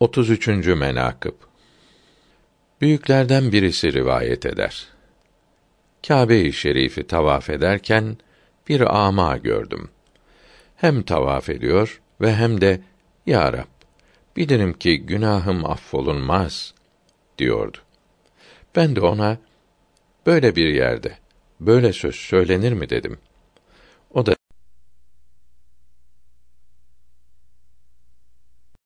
33. menakıb Büyüklerden birisi rivayet eder. Kâbe-i Şerif'i tavaf ederken bir ama gördüm. Hem tavaf ediyor ve hem de Ya Rab, bilirim ki günahım affolunmaz diyordu. Ben de ona böyle bir yerde böyle söz söylenir mi dedim. O da